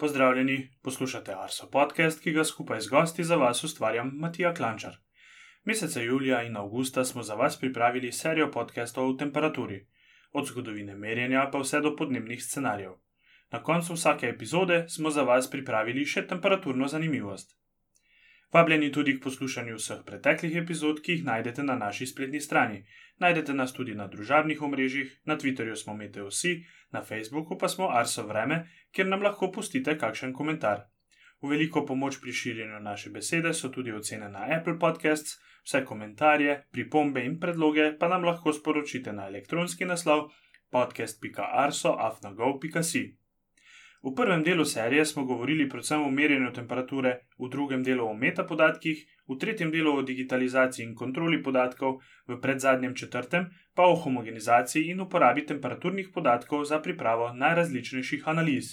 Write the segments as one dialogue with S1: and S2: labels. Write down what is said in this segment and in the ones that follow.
S1: Pozdravljeni, poslušate Arso podcast, ki ga skupaj z gosti za vas ustvarjam Matija Klančar. Meseca julija in avgusta smo za vas pripravili serijo podcastov o temperaturi, od zgodovine merjenja pa vse do podnebnih scenarijev. Na koncu vsake epizode smo za vas pripravili še temperaturno zanimivost. Vabljeni tudi k poslušanju vseh preteklih epizod, ki jih najdete na naši spletni strani. Najdete nas tudi na družabnih omrežjih, na Twitterju smo Meteosi, na Facebooku pa smo Arso Vreme, kjer nam lahko pustite kakšen komentar. V veliko pomoč pri širjenju naše besede so tudi ocene na Apple Podcasts, vse komentarje, pripombe in predloge pa nam lahko sporočite na elektronski naslov podcast.arso.afnago.si. V prvem delu serije smo govorili predvsem o merjenju temperature, v drugem delu o metapodatkih, v tretjem delu o digitalizaciji in kontroli podatkov, v predzadnjem četrtem pa o homogenizaciji in uporabi temperaturnih podatkov za pripravo najrazličnejših analiz.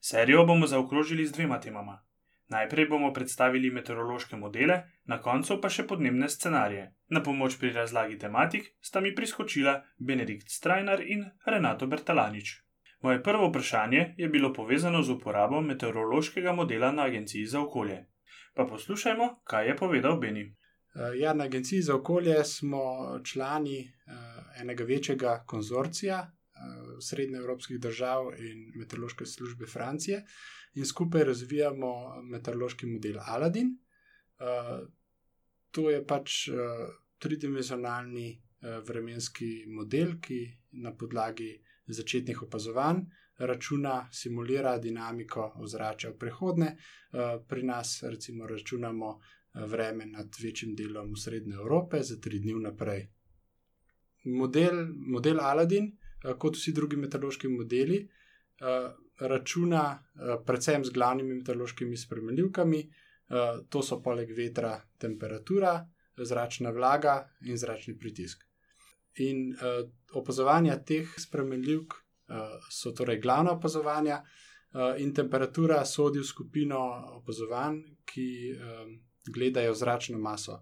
S1: Serijo bomo zaokrožili z dvema temama. Najprej bomo predstavili meteorološke modele, na koncu pa še podnebne scenarije. Na pomoč pri razlagi tematik sta mi priskočila Benedikt Strajnar in Renato Bertalanič. Moje prvo vprašanje je bilo povezano z uporabo meteorološkega modela na Agenciji za okolje. Pa poslušajmo, kaj je povedal Beni.
S2: Eh, ja, na Agenciji za okolje smo člani uh, enega večjega konzorcija uh, srednjeevropskih držav in meteorološke službe Francije in skupaj razvijamo meteorološki model Aladin. To je pač tridimenzionalni vremenski model, ki na podlagi začetnih opazovanj, računa, simulira dinamiko ozračja v prihodnje. Eh, pri nas, recimo, računamo eh, vreme nad večjim delom Srednje Evrope za tri dni naprej. Model, model Aladin, eh, kot vsi drugi meteorološki modeli, računa predvsem z glavnimi meteorološkimi spremenljivkami, to so poleg vetra temperatura, zračna vlaga in zračni pritisk. In uh, opazovanja teh spremenljivk uh, so torej glavna opazovanja, uh, in temperatura sodi v skupino opazovanj, ki um, gledajo zračno maso.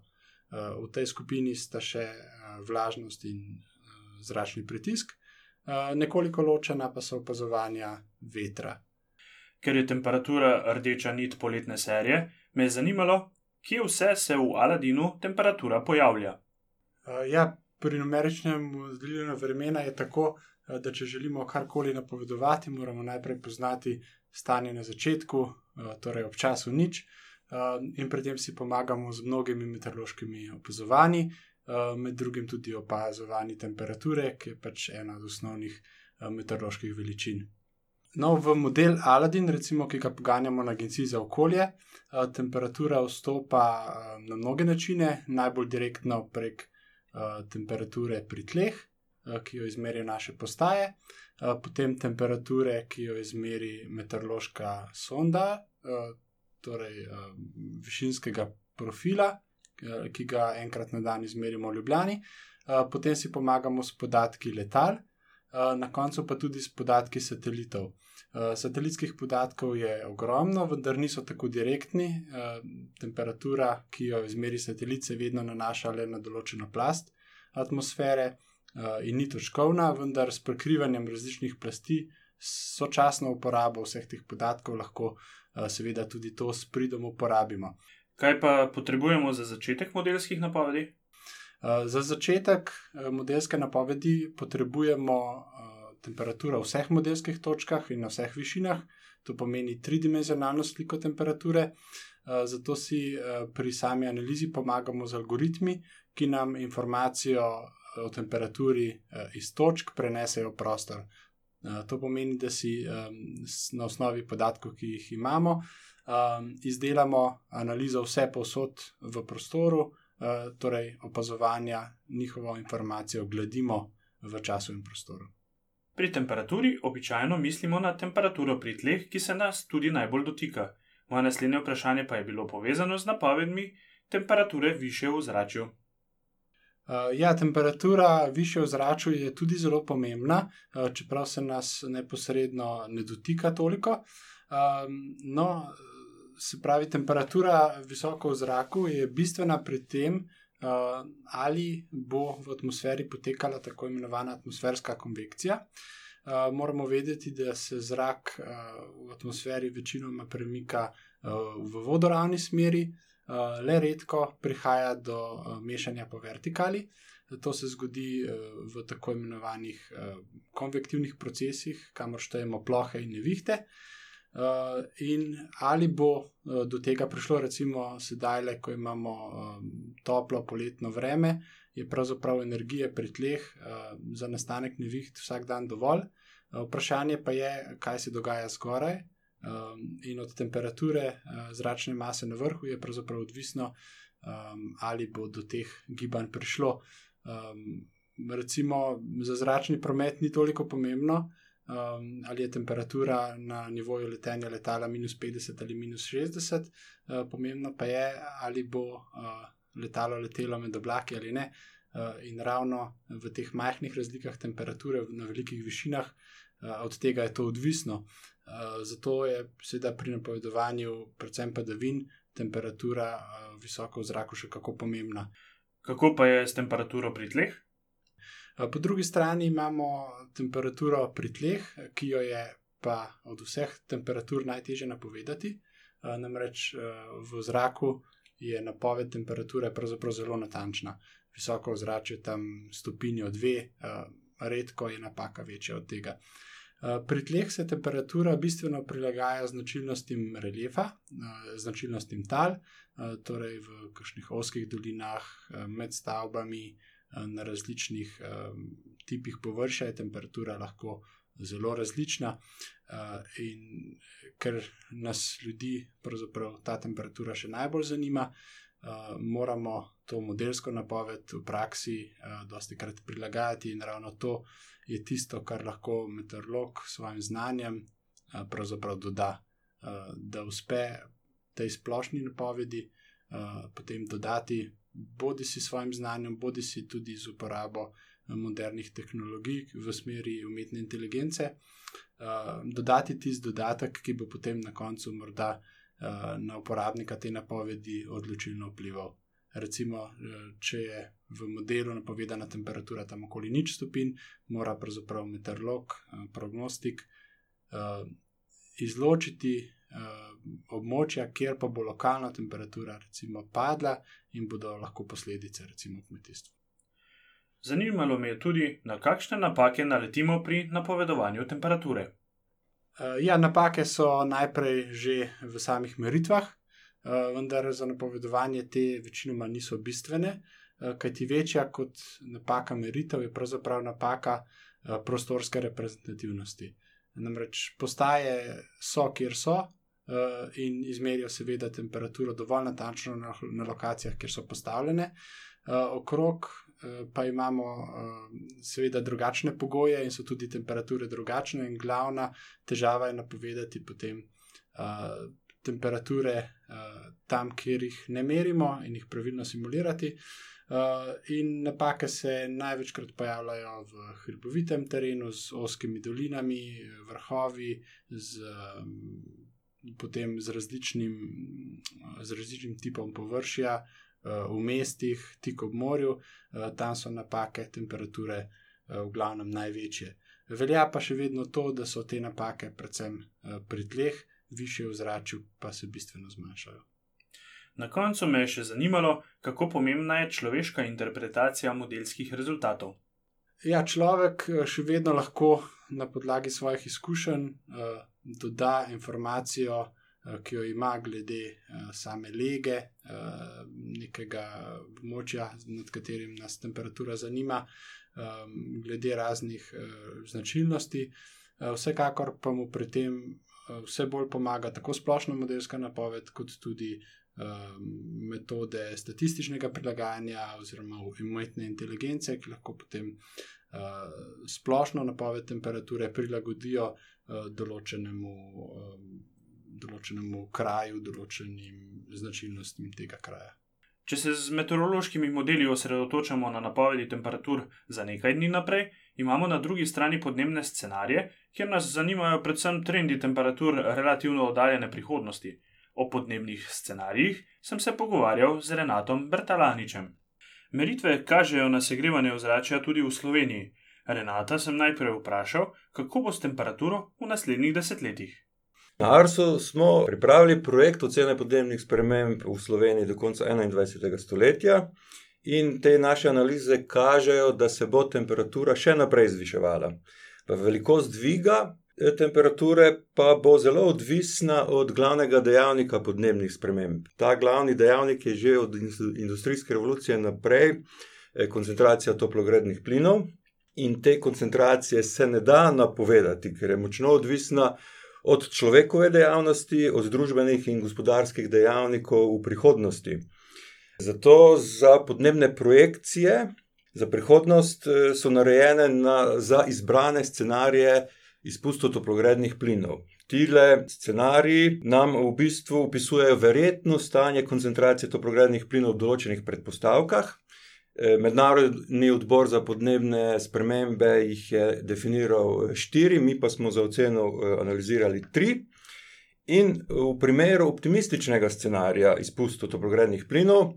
S2: Uh, v tej skupini sta še uh, vlažnost in uh, zračni pritisk, uh, nekoliko ločena pa so opazovanja vetra.
S1: Ker je temperatura rdeča nit poletne serije, me je zanimalo, kje vse se v Aladinu temperatura pojavlja.
S2: Uh, ja, pri numeričnem deljenju vremena je tako, eh, da če želimo karkoli napovedovati, moramo najprej poznati stanje na začetku, eh, torej ob času nič, eh, in pri tem si pomagamo z mnogimi meteorološkimi opazovanji, med drugim tudi opazovanji temperature, ki je pač ena od osnovnih meteoroloških veličin. No, v model Aladin, recimo, ki ga poganjamo na Agenciji za okolje, temperatura vstopa na mnoge načine, najbolj direktno prek temperature pri tleh, uh, ki jo izmerijo naše postaje, uh, potem temperature, ki jo izmeri meteorološka sonda, torej višinskega profila, ki ga enkrat na dan izmerimo v Ljubljani, potem si pomagamo s podatki letal, na koncu pa tudi s podatki satelitov. Uh, satelitskih podatkov je ogromno, vendar niso tako direktni. Uh, temperatura, ki jo izmeri satelit, se vedno nanaša le na določeno plast atmosfere in ni točkovna, vendar s prekrivanjem različnih plasti, sočasno uporabo vseh teh podatkov, lahko seveda tudi to s pridom uporabimo.
S1: Kaj pa potrebujemo za začetek modelskih napovedi?
S2: Uh, za začetek uh, modelske napovedi potrebujemo temperaturo v vseh modelskih točkah in na vseh višinah, to pomeni tridimenzionalno sliko temperature. Zato si pri sami analizi pomagamo z algoritmi, ki nam informacijo o temperaturi iz točk prenesejo v prostor. To pomeni, da si na osnovi podatkov, ki jih imamo, izdelamo analizo vse posod v prostoru, torej opazovanja njihovo informacijo gledimo v času in prostoru.
S1: Pri temperaturi običajno mislimo na temperaturo pri tleh, ki se nas tudi najbolj dotika. Moje naslednje vprašanje pa je bilo povezano z napovedmi temperature više v zraku.
S2: Uh, ja, temperatura više v zraku je tudi zelo pomembna, uh, čeprav se nas neposredno ne dotika toliko. No, se pravi, temperatura visoko v zraku je bistvena pri tem, uh, ali bo v atmosferi potekala tako imenovana atmosferska konvekcija. uh, moramo vedeti, da se zrak uh, v atmosferi večinoma premika uh, v vodoravni smeri, uh, le redko prihaja do uh, mešanja po vertikali. To se zgodi uh, v tako imenovanih uh, konvektivnih procesih, kamor štejemo plohe in nevihte. Uh, in ali bo uh, do tega prišlo, recimo sedaj, le, ko imamo um, toplo poletno vreme, je pravzaprav energije pri tleh uh, za nastanek neviht vsak dan dovolj. Uh, vprašanje pa je, kaj se dogaja zgoraj. Um, in od temperature uh, zračne mase na vrhu je pravzaprav odvisno, um, ali bo do teh gibanj prišlo. Um, recimo za zračni promet ni toliko pomembno, um, ali je temperatura na nivoju letenja letala minus 50 ali minus 60, uh, pomembno pa je, ali bo uh, letalo letelo med oblaki ali ne. Eh, in ravno v teh majhnih razlikah temperature na velikih višinah, eh, od tega je to odvisno. Eh, zato je seveda pri napovedovanju, predvsem padavin, temperatura visoka v zraku še kako pomembna.
S1: Kako pa je s temperaturo pri tleh?
S2: Po drugi strani imamo temperaturo pri tleh, ki jo je pa od vseh temperatur najtežje napovedati. Namreč v zraku je napoved temperature pravzaprav zelo natančna. Visoko ozračje tam stopinjo dve, redko je napaka večja od tega. Pri tleh se temperatura bistveno prilagaja značilnostim reljefa, značilnostim tal, torej v kakšnih oskih dolinah, med stavbami, na različnih uh, tipih površja je temperatura lahko zelo različna. Uh, in ker nas ljudi, pravzaprav ta temperatura še najbolj zanima, moramo to modelsko napoved v praksi dosti krat prilagajati, in ravno to je tisto, kar lahko meteorolog s svojim znanjem pravzaprav doda, da uspe tej splošni napovedi potem dodati, bodi si s svojim znanjem, bodi si tudi z uporabo modernih tehnologij v smeri umetne inteligence, uh, dodati tisti dodatek, ki bo potem na koncu morda uh, na uporabnika te napovedi odločilno vplival. Recimo, če je v modelu napovedana temperatura tam okoli nič stopinj, mora pravzaprav meteorolog, prognostik izločiti območja, kjer pa bo lokalna temperatura recimo padla in bodo lahko posledice recimo v kmetijstvu.
S1: Zanimalo me je tudi, na kakšne napake naletimo pri napovedovanju temperature.
S2: Uh, ja, napake so najprej že v samih meritvah, uh, vendar za napovedovanje te večinoma niso bistvene, kajti večja kot napaka meritev je pravzaprav napaka prostorske reprezentativnosti. Namreč postaje so, kjer so. Uh, in izmerijo, seveda, temperaturo dovolj natančno na, na lokacijah, kjer so postavljene, uh, okrog Eh, pa imamo eh, seveda drugačne pogoje in so tudi temperature drugačne, in glavna težava je napovedati potem eh, temperature tam, kjer jih ne merimo in jih pravilno simulirati. In napake se največkrat pojavljajo v hrbovitem terenu, z oskimi dolinami, vrhovi, z, potem z različnim, z različnim tipom površja, Eh, v mestih, tik ob morju, eh, tam so napake temperature eh, v glavnem največje. Velja pa še vedno to, da so te napake, predvsem pri tleh, više v zraku, pa se bistveno zmanjšajo.
S1: Na koncu me je še zanimalo, kako pomembna je človeška interpretacija modelskih rezultatov.
S2: Ja, človek še vedno lahko na podlagi svojih izkušenj doda informacijo, Eh, ki jo ima glede uh, same lege, uh, nekega območja, nad katerim nas temperatura zanima, um, glede raznih značilnosti. Vsekakor pa mu pri tem vse bolj pomaga tako splošna modelska napoved, kot tudi uh, metode statističnega prilagajanja oziroma umetne inteligence, ki lahko potem splošno napoved temperature prilagodijo določenemu. Uh, določenemu kraju, določenim značilnostim tega kraja.
S1: Če se z meteorološkimi modeli osredotočamo na napovedi temperatur za nekaj dni naprej, imamo na drugi strani podnebne scenarije, kjer nas zanimajo predvsem trendi temperatur relativno oddaljene prihodnosti. O podnebnih scenarijih sem se pogovarjal z Renatom Bertalaničem. Meritve kažejo na segrevanje ozračja tudi v Sloveniji. Renata sem najprej vprašal, kako bo s temperaturo v naslednjih desetletjih.
S3: Na Arsu smo pripravili projekt ocene podnebnih sprememb v Sloveniji do konca 21. stoletja, in te naše analize kažejo, da se bo temperatura še naprej zviševala. Velikost dviga eh, temperature pa bo zelo odvisna od glavnega dejavnika podnebnih sprememb. Ta glavni dejavnik je že od industrijske revolucije naprej eh, koncentracija toplogrednih plinov, in te koncentracije se ne da napovedati, ker je močno odvisna od človekove dejavnosti, od družbenih in gospodarskih dejavnikov v prihodnosti. Zato za podnebne projekcije za prihodnost eh, so narejene na, za izbrane scenarije izpustov toplogrednih plinov. Tile scenariji nam v bistvu opisujejo verjetno stanje koncentracije toplogrednih plinov v določenih predpostavkah. Eh, Mednarodni odbor za podnebne spremembe jih je definiral štiri, mi pa smo za oceno eh, analizirali tri. In v primeru optimističnega scenarija izpustov toplogrednih plinov,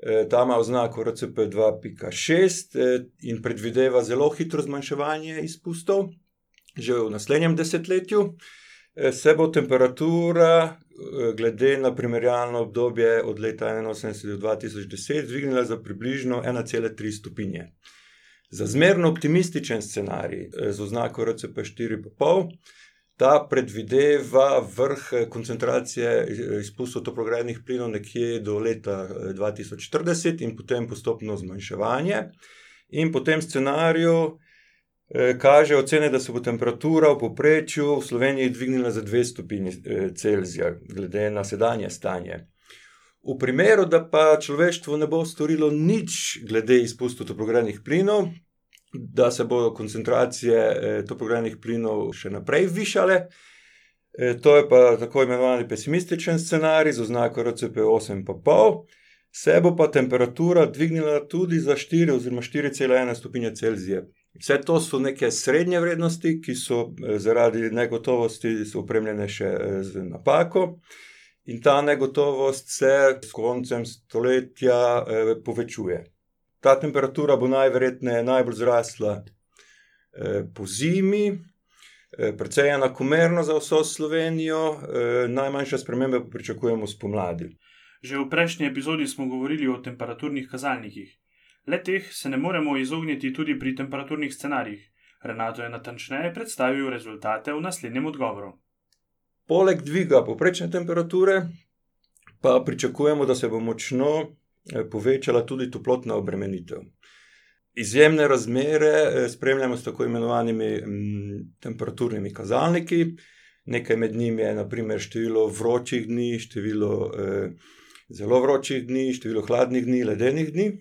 S3: eh, ta ima oznako RCP 2.6 in predvideva zelo hitro zmanjševanje izpustov, že v naslednjem desetletju, se bo temperatura glede na primerjalno obdobje od leta 1981 do 2010 dvignila za približno 1,3 stopinje. Za zmerno optimističen scenarij z oznako RCP 4,5, ta predvideva vrh koncentracije izpustov toplogrednih plinov nekje do leta 2040 in potem postopno zmanjševanje. In po tem scenariju Eh, kaže ocene, da se bo temperatura v povprečju v Sloveniji dvignila za 2 stopinji eh, Celzija, glede na sedanje stanje. V primeru, da pa človeštvo ne bo storilo nič glede izpustov toplogrednih plinov, da se bodo koncentracije eh, toplogrednih plinov še naprej višale, to je pa tako imenovani pesimističen scenarij z oznako RCP 8,5, se bo pa temperatura dvignila tudi za 4 oziroma 4,1 stopinje Celzija. Vse to so neke srednje vrednosti, ki so eh, zaradi negotovosti opremljene še eh, z napako, in ta negotovost se s koncem stoletja eh, povečuje. Ta temperatura bo najverjetneje najbolj zrasla po zimi, precej enakomerno za vso Slovenijo, najmanjša sprememba pa pričakujemo spomladi.
S1: Že v prejšnji epizodi smo govorili o temperaturnih kazalnikih. Le teh se ne moremo izogniti tudi pri temperaturnih scenarijih. Renato je natančneje predstavil rezultate v naslednjem odgovoru.
S3: Poleg dviga poprečne temperature, pa pričakujemo, da se bo močno eh, povečala tudi toplotna obremenitev. Izjemne razmere eh, spremljamo s tako imenovanimi mm, temperaturnimi kazalniki. Nekaj med njimi je naprimer število vročih dni, število eh, zelo vročih dni, število hladnih dni, ledenih dni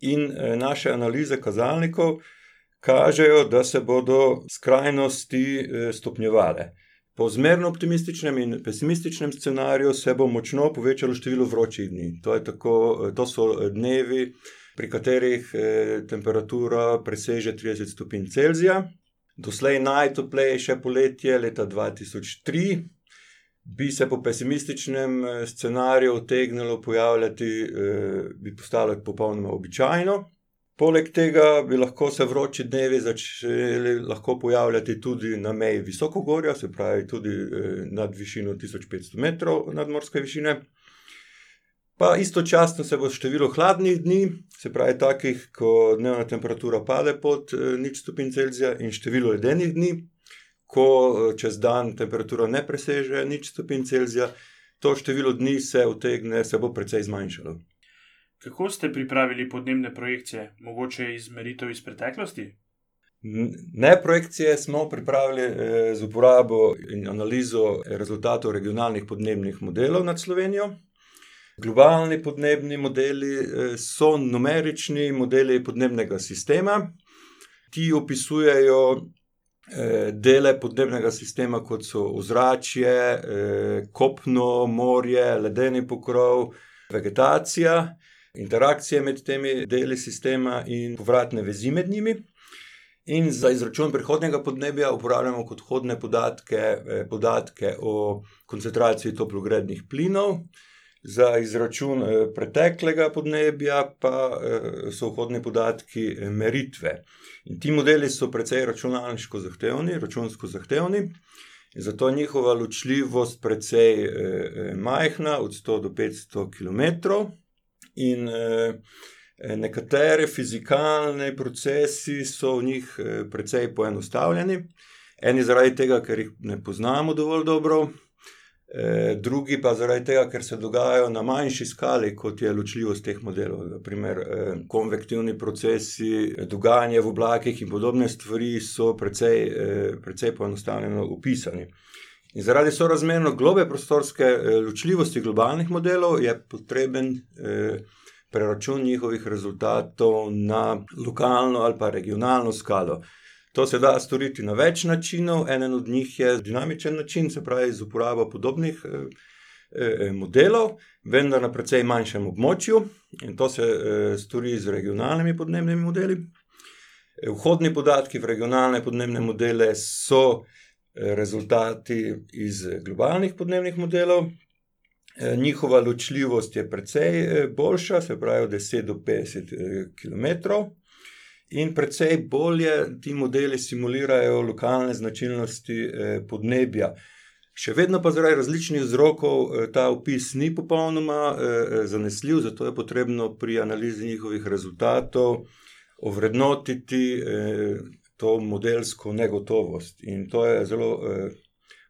S3: in eh, naše analize kazalnikov kažejo, da se bodo skrajnosti eh, stopnjevale. Po zmerno optimističnem in pesimističnem scenariju se bo močno povečalo število vročih dni. To, tako, eh, to so dnevi, pri katerih temperatura preseže 30 stopinj Celzija. Doslej najtoplejše poletje leta 2003 bi se po pesimističnem eh, scenariju utegnilo pojavljati, eh, bi postalo popolnoma običajno. Poleg tega bi lahko se vroči dnevi začeli pojavljati tudi na meji visokogorja, se pravi tudi eh, nad višino 1500 metrov nadmorske višine. Pa istočasno se bo število hladnih dni, se pravi takih, ko dnevna temperatura pade pod nič stopinj Celzija, in število ledenih dni, ko eh, čez dan temperatura ne preseže nič stopinj Celzija, to število dni se utegne, se bo precej zmanjšalo.
S1: Kako ste pripravili podnebne projekcije, mogoče izmeritev iz preteklosti?
S3: Ne, projekcije smo pripravili eh, z uporabo in analizo rezultatov regionalnih podnebnih modelov nad Slovenijo. Globalni podnebni modeli eh, so numerični modeli podnebnega sistema, ki opisujejo dele podnebnega sistema, kot so ozračje, eh, kopno, morje, ledeni pokrov, vegetacija, interakcije med temi deli sistema in povratne vezi med njimi. In za izračun prihodnega podnebja uporabljamo kot hodne podatke, eh, podatke o koncentraciji toplogrednih plinov, Za izračun preteklega podnebja pa so vhodni podatki meritve. In ti modeli so precej računalniško zahtevni, računsko zahtevni, zato je njihova ločljivost precej majhna, od 100 do 500 km. In nekatere fizikalne procesi so v njih precej poenostavljeni. Eni zaradi tega, ker jih ne poznamo dovolj dobro, drugi pa zaradi tega, ker se dogajajo na manjši skali, kot je ločljivost teh modelov. Na primer, konvektivni procesi, dogajanje v oblakih in podobne stvari so precej, precej poenostavljeno opisani. In zaradi sorazmerno globlje prostorske ločljivosti globalnih modelov je potreben, preračun njihovih rezultatov na lokalno ali pa regionalno skalo. To se da storiti na več načinov, eden od njih je dinamičen način, se pravi z uporabo podobnih, modelov, vendar na precej manjšem območju, in to se, stori z regionalnimi podnebnimi modeli. Vhodni podatki v regionalne podnebne modele so, rezultati iz globalnih podnebnih modelov. njihova ločljivost je precej, boljša, se pravi od deset do petdeset, kilometrov. In precej bolje ti modeli simulirajo lokalne značilnosti, podnebja. Še vedno pa zaradi različnih vzrokov, ta opis ni popolnoma, zanesljiv, zato je potrebno pri analizi njihovih rezultatov ovrednotiti, to modelsko negotovost. In to je zelo,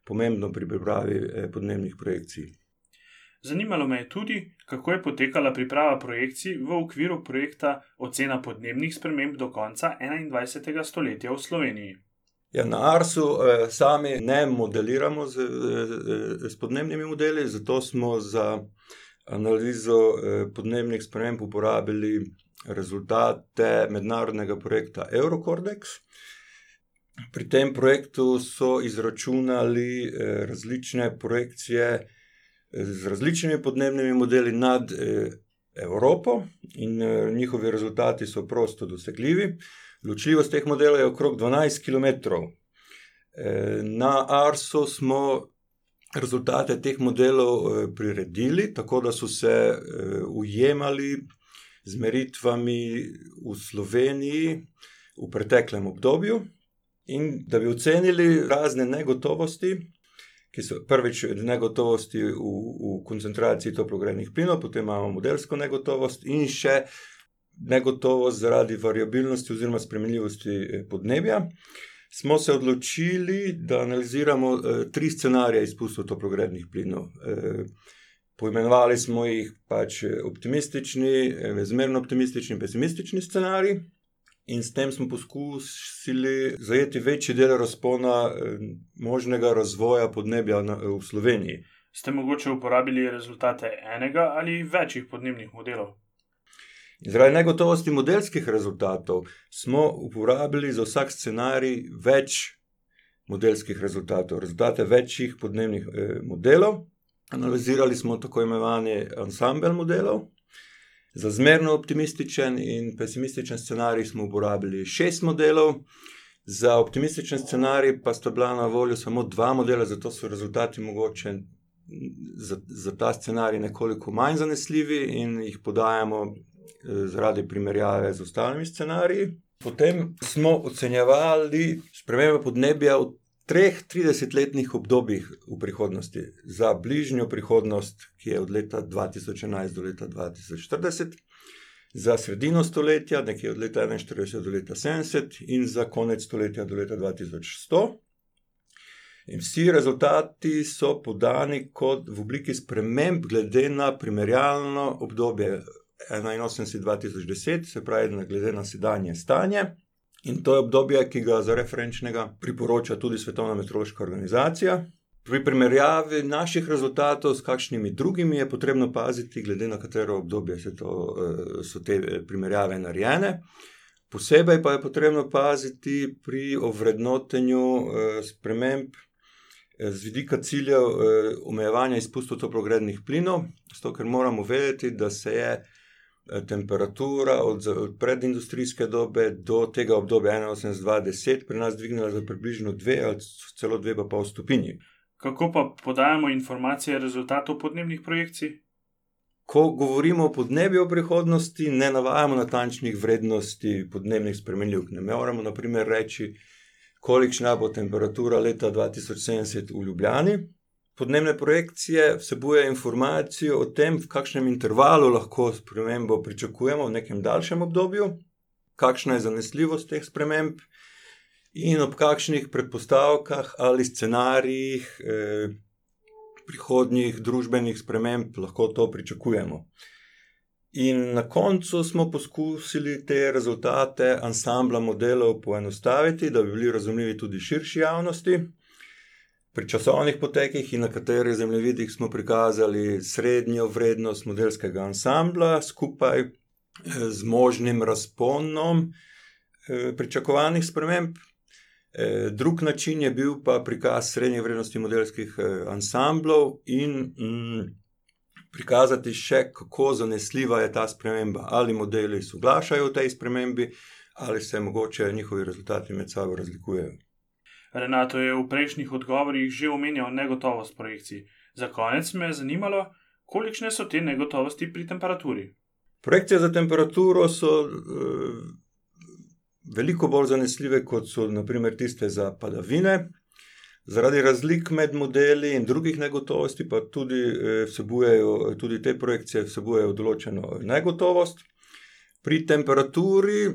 S3: pomembno pri pripravi, podnebnih projekcij.
S1: Zanimalo me je tudi, kako je potekala priprava projekcij v okviru projekta Ocena podnebnih sprememb do konca enaindvajsetega stoletja v Sloveniji.
S3: Ja, na Arsu, sami ne modeliramo s, s podnebnimi modeli, zato smo za analizo, podnebnih sprememb uporabili rezultate mednarodnega projekta Eurocordex. Pri tem projektu so izračunali, različne projekcije, z različnimi podnebnimi modeli nad, Evropo in, njihovi rezultati so prosto dosegljivi. Ločljivost teh modelov je okrog dvanajst kilometrov. na Arsu smo rezultate teh modelov, priredili, tako da so se, ujemali z meritvami v Sloveniji v preteklem obdobju. In da bi ocenili razne negotovosti, ki so prvič negotovosti v, v koncentraciji toplogrednih plinov, potem imamo modelsko negotovost in še negotovost zaradi variabilnosti oziroma spremenljivosti, podnebja, smo se odločili, da analiziramo, tri scenarije izpustov toplogrednih plinov. poimenovali smo jih pač optimistični, zmerno optimistični, pesimistični scenarij. In s tem smo poskusili zajeti večji del razpona, možnega razvoja podnebja na, v Sloveniji.
S1: Ste mogoče uporabili rezultate enega ali več podnebnih modelov?
S3: Zaradi negotovosti modelskih rezultatov smo uporabili za vsak scenarij več modelskih rezultatov, rezultate več podnebnih, modelov. Analizirali smo tako imenovani ansambel modelov. Za zmerno optimističen in pesimističen scenarij smo uporabili šest modelov, za optimističen scenarij pa sta bila na voljo samo dva modela, zato so rezultati mogoče za, za ta scenarij nekoliko manj zanesljivi in jih podajamo, zaradi primerjave z ostalimi scenariji. Potem smo ocenjevali spremembe podnebja v treh tridesetletnih obdobjih v prihodnosti. Za bližnjo prihodnost, ki je od leta dva tisoč enajst do leta dva tisoč štirideset, za sredino stoletja, nekje od leta enainštirideset do leta sedemdeset, in za konec stoletja do leta dva tisoč sto. In vsi rezultati so podani kot v obliki sprememb glede na primerjalno obdobje enainosemdeset-dva tisoč deset, se pravi glede na sedanje stanje. In to je obdobje, ki ga za referenčnega priporoča tudi Svetovna meteorološka organizacija. Pri primerjavi naših rezultatov s kakšnimi drugimi je potrebno paziti, glede na katero obdobje to, so te primerjave narejene. Posebej pa je potrebno paziti pri ovrednotenju, sprememb, z vidika ciljev, omejevanja izpustov toplogrednih plinov, zato ker moramo vedeti, da se je, temperatura od od predindustrijske dobe do tega obdobja enainosemdeset-dva deset pri nas dvignila za približno dve ali celo dve pa pol stopinji.
S1: Kako pa podajamo informacije rezultatov podnebnih projekcij?
S3: ko govorimo o podnebju v prihodnosti, ne navajamo natančnih vrednosti podnebnih spremenljivk. Ne moremo, na primer, reči, kolikšna bo temperatura leta 2070 v Ljubljani. Podnebne projekcije vsebujejo informacijo o tem, v kakšnem intervalu lahko spremembo pričakujemo v nekem daljšem obdobju, kakšna je zanesljivost teh sprememb in ob kakšnih predpostavkah ali scenarijih eh, prihodnjih družbenih sprememb lahko to pričakujemo. In na koncu smo poskusili te rezultate ansambla modelov poenostaviti, da bi bili razumljivi tudi širši javnosti. Pri časovnih potekih in na katerih zemljevidih smo prikazali srednjo vrednost modelskega ansambla skupaj eh, z možnim razponom eh, pričakovanih sprememb. Eh, drug način je bil pa prikaz srednje vrednosti modelskih ansamblov in mm, prikazati še, kako zanesljiva je ta sprememba, ali modeli soglašajo v tej spremembi, ali se mogoče njihovi rezultati med sabo razlikujejo.
S1: Renato je v prejšnjih odgovorih že omenjal negotovost projekcij. Za konec me je zanimalo, kolikšne so te negotovosti pri temperaturi.
S3: Projekcije za temperaturo so uh, veliko bolj zanesljive, kot so naprimer tiste za padavine, Zaradi razlik med modeli in drugih negotovosti, pa tudi, eh, vsebujejo, tudi te projekcije vsebujejo določeno negotovost. Pri temperaturi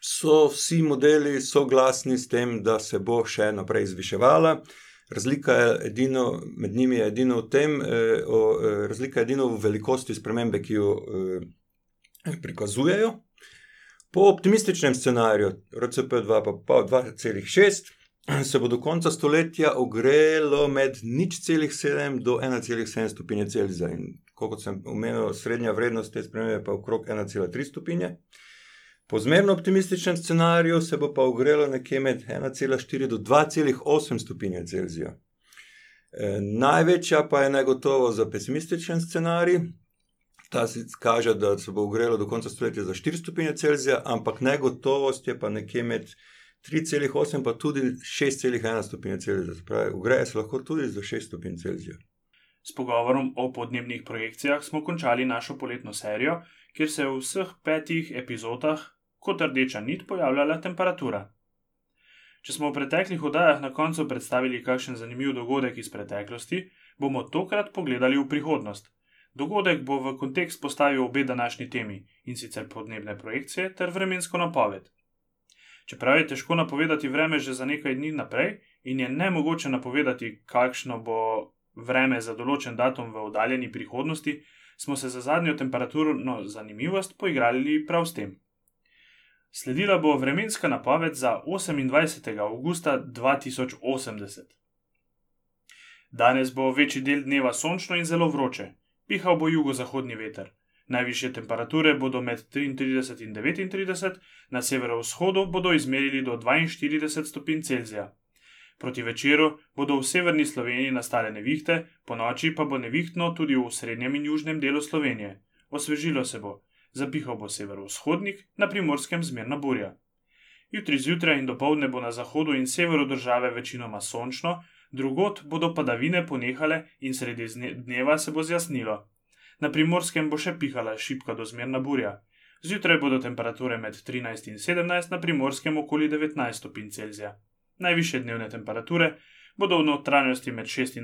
S3: so vsi modeli soglasni s tem, da se bo še naprej zviševala. Razlika je edino, med njimi je edino v tem, eh, o, eh, razlika je edino v velikosti spremembe, ki jo eh, prikazujejo. Po optimističnem scenariju, RCP2 pa, pa 2,6 se bo do konca stoletja ogrelo med nič celih 7 do 1,7 stopinje Celzija. In kot sem omenil, srednja vrednost te spremembe pa je okrog 1,3 stopinje. Po zmerno optimističnem scenariju se bo pa ogrelo nekje med 1,4 do 2,8 stopinje Celzija. E, največja pa je negotovo za pesimističen scenarij. Ta si kaže, da se bo ogrelo do konca stoletja za 4 stopinje Celzija, ampak negotovost je pa nekje med 3,8 pa tudi 6,1 stopinje Celzija. Pravi, ugreje se lahko tudi za 6 stopinj Celzija.
S1: S pogovorom o podnebnih projekcijah smo končali našo poletno serijo, kjer se v vseh petih epizodah kot rdeča nit pojavljala temperatura. Če smo v preteklih oddajah na koncu predstavili kakšen zanimiv dogodek iz preteklosti, bomo tokrat pogledali v prihodnost. Dogodek bo v kontekst postavil obe današnji temi in sicer podnebne projekcije ter vremensko napoved. Čeprav je težko napovedati vreme že za nekaj dni naprej in je ne mogoče napovedati, kakšno bo vreme za določen datum v oddaljeni prihodnosti, smo se za zadnjo temperaturno zanimivost poigrali prav s tem. Sledila bo vremenska napoved za 28. augusta 2080. Danes bo večji del dneva sončno in zelo vroče, pihal bo jugozahodni veter. Najvišje temperature bodo med 33 in 39, na severovzhodu bodo izmerili do 42 stopinj Celzija. Proti večeru bodo v severni Sloveniji nastale nevihte, po noči pa bo nevihtno tudi v srednjem in južnem delu Slovenije. Osvežilo se bo, zapihal bo severovzhodnik, na primorskem zmerna burja. Jutri zjutraj in dopoledne bo na zahodu in severu države večinoma sončno, drugot bodo padavine ponehale in sredi dneva se bo zjasnilo. Na primorskem bo še pihala šipka do zmerna burja. Zjutraj bodo temperature med 13 in 17, na primorskem okoli 19 stopinj Celzija. Najviše dnevne temperature bodo v notranjosti med 26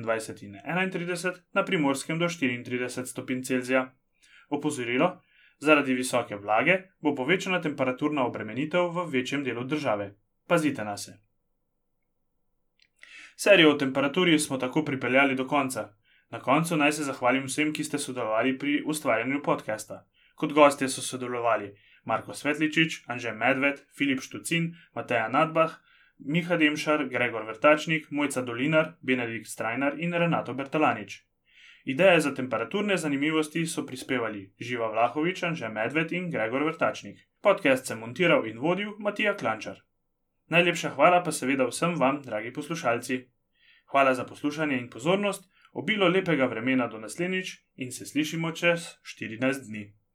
S1: in 31, na primorskem do 34 stopinj Celzija. Opozorilo: zaradi visoke vlage bo povečana temperaturna obremenitev v večjem delu države. Pazite na se. Serijo o temperaturi smo tako pripeljali do konca. Na koncu naj se zahvalim vsem, ki ste sodelovali pri ustvarjanju podcasta. Kot gostje so sodelovali Marko Svetličič, Anže Medved, Filip Štucin, Mateja Nadbah, Miha Demšar, Gregor Vrtačnik, Mojca Dolinar, Benedikt Strajnar in Renato Bertalanič. Ideje za temperaturne zanimivosti so prispevali Živa Vlahovič, Anže Medved in Gregor Vrtačnik. Podcast sem montiral in vodil Matija Klančar. Najlepša hvala pa seveda vsem vam, dragi poslušalci. Hvala za poslušanje in pozornost obilo lepega vremena do naslednjič in se slišimo čez 14 dni.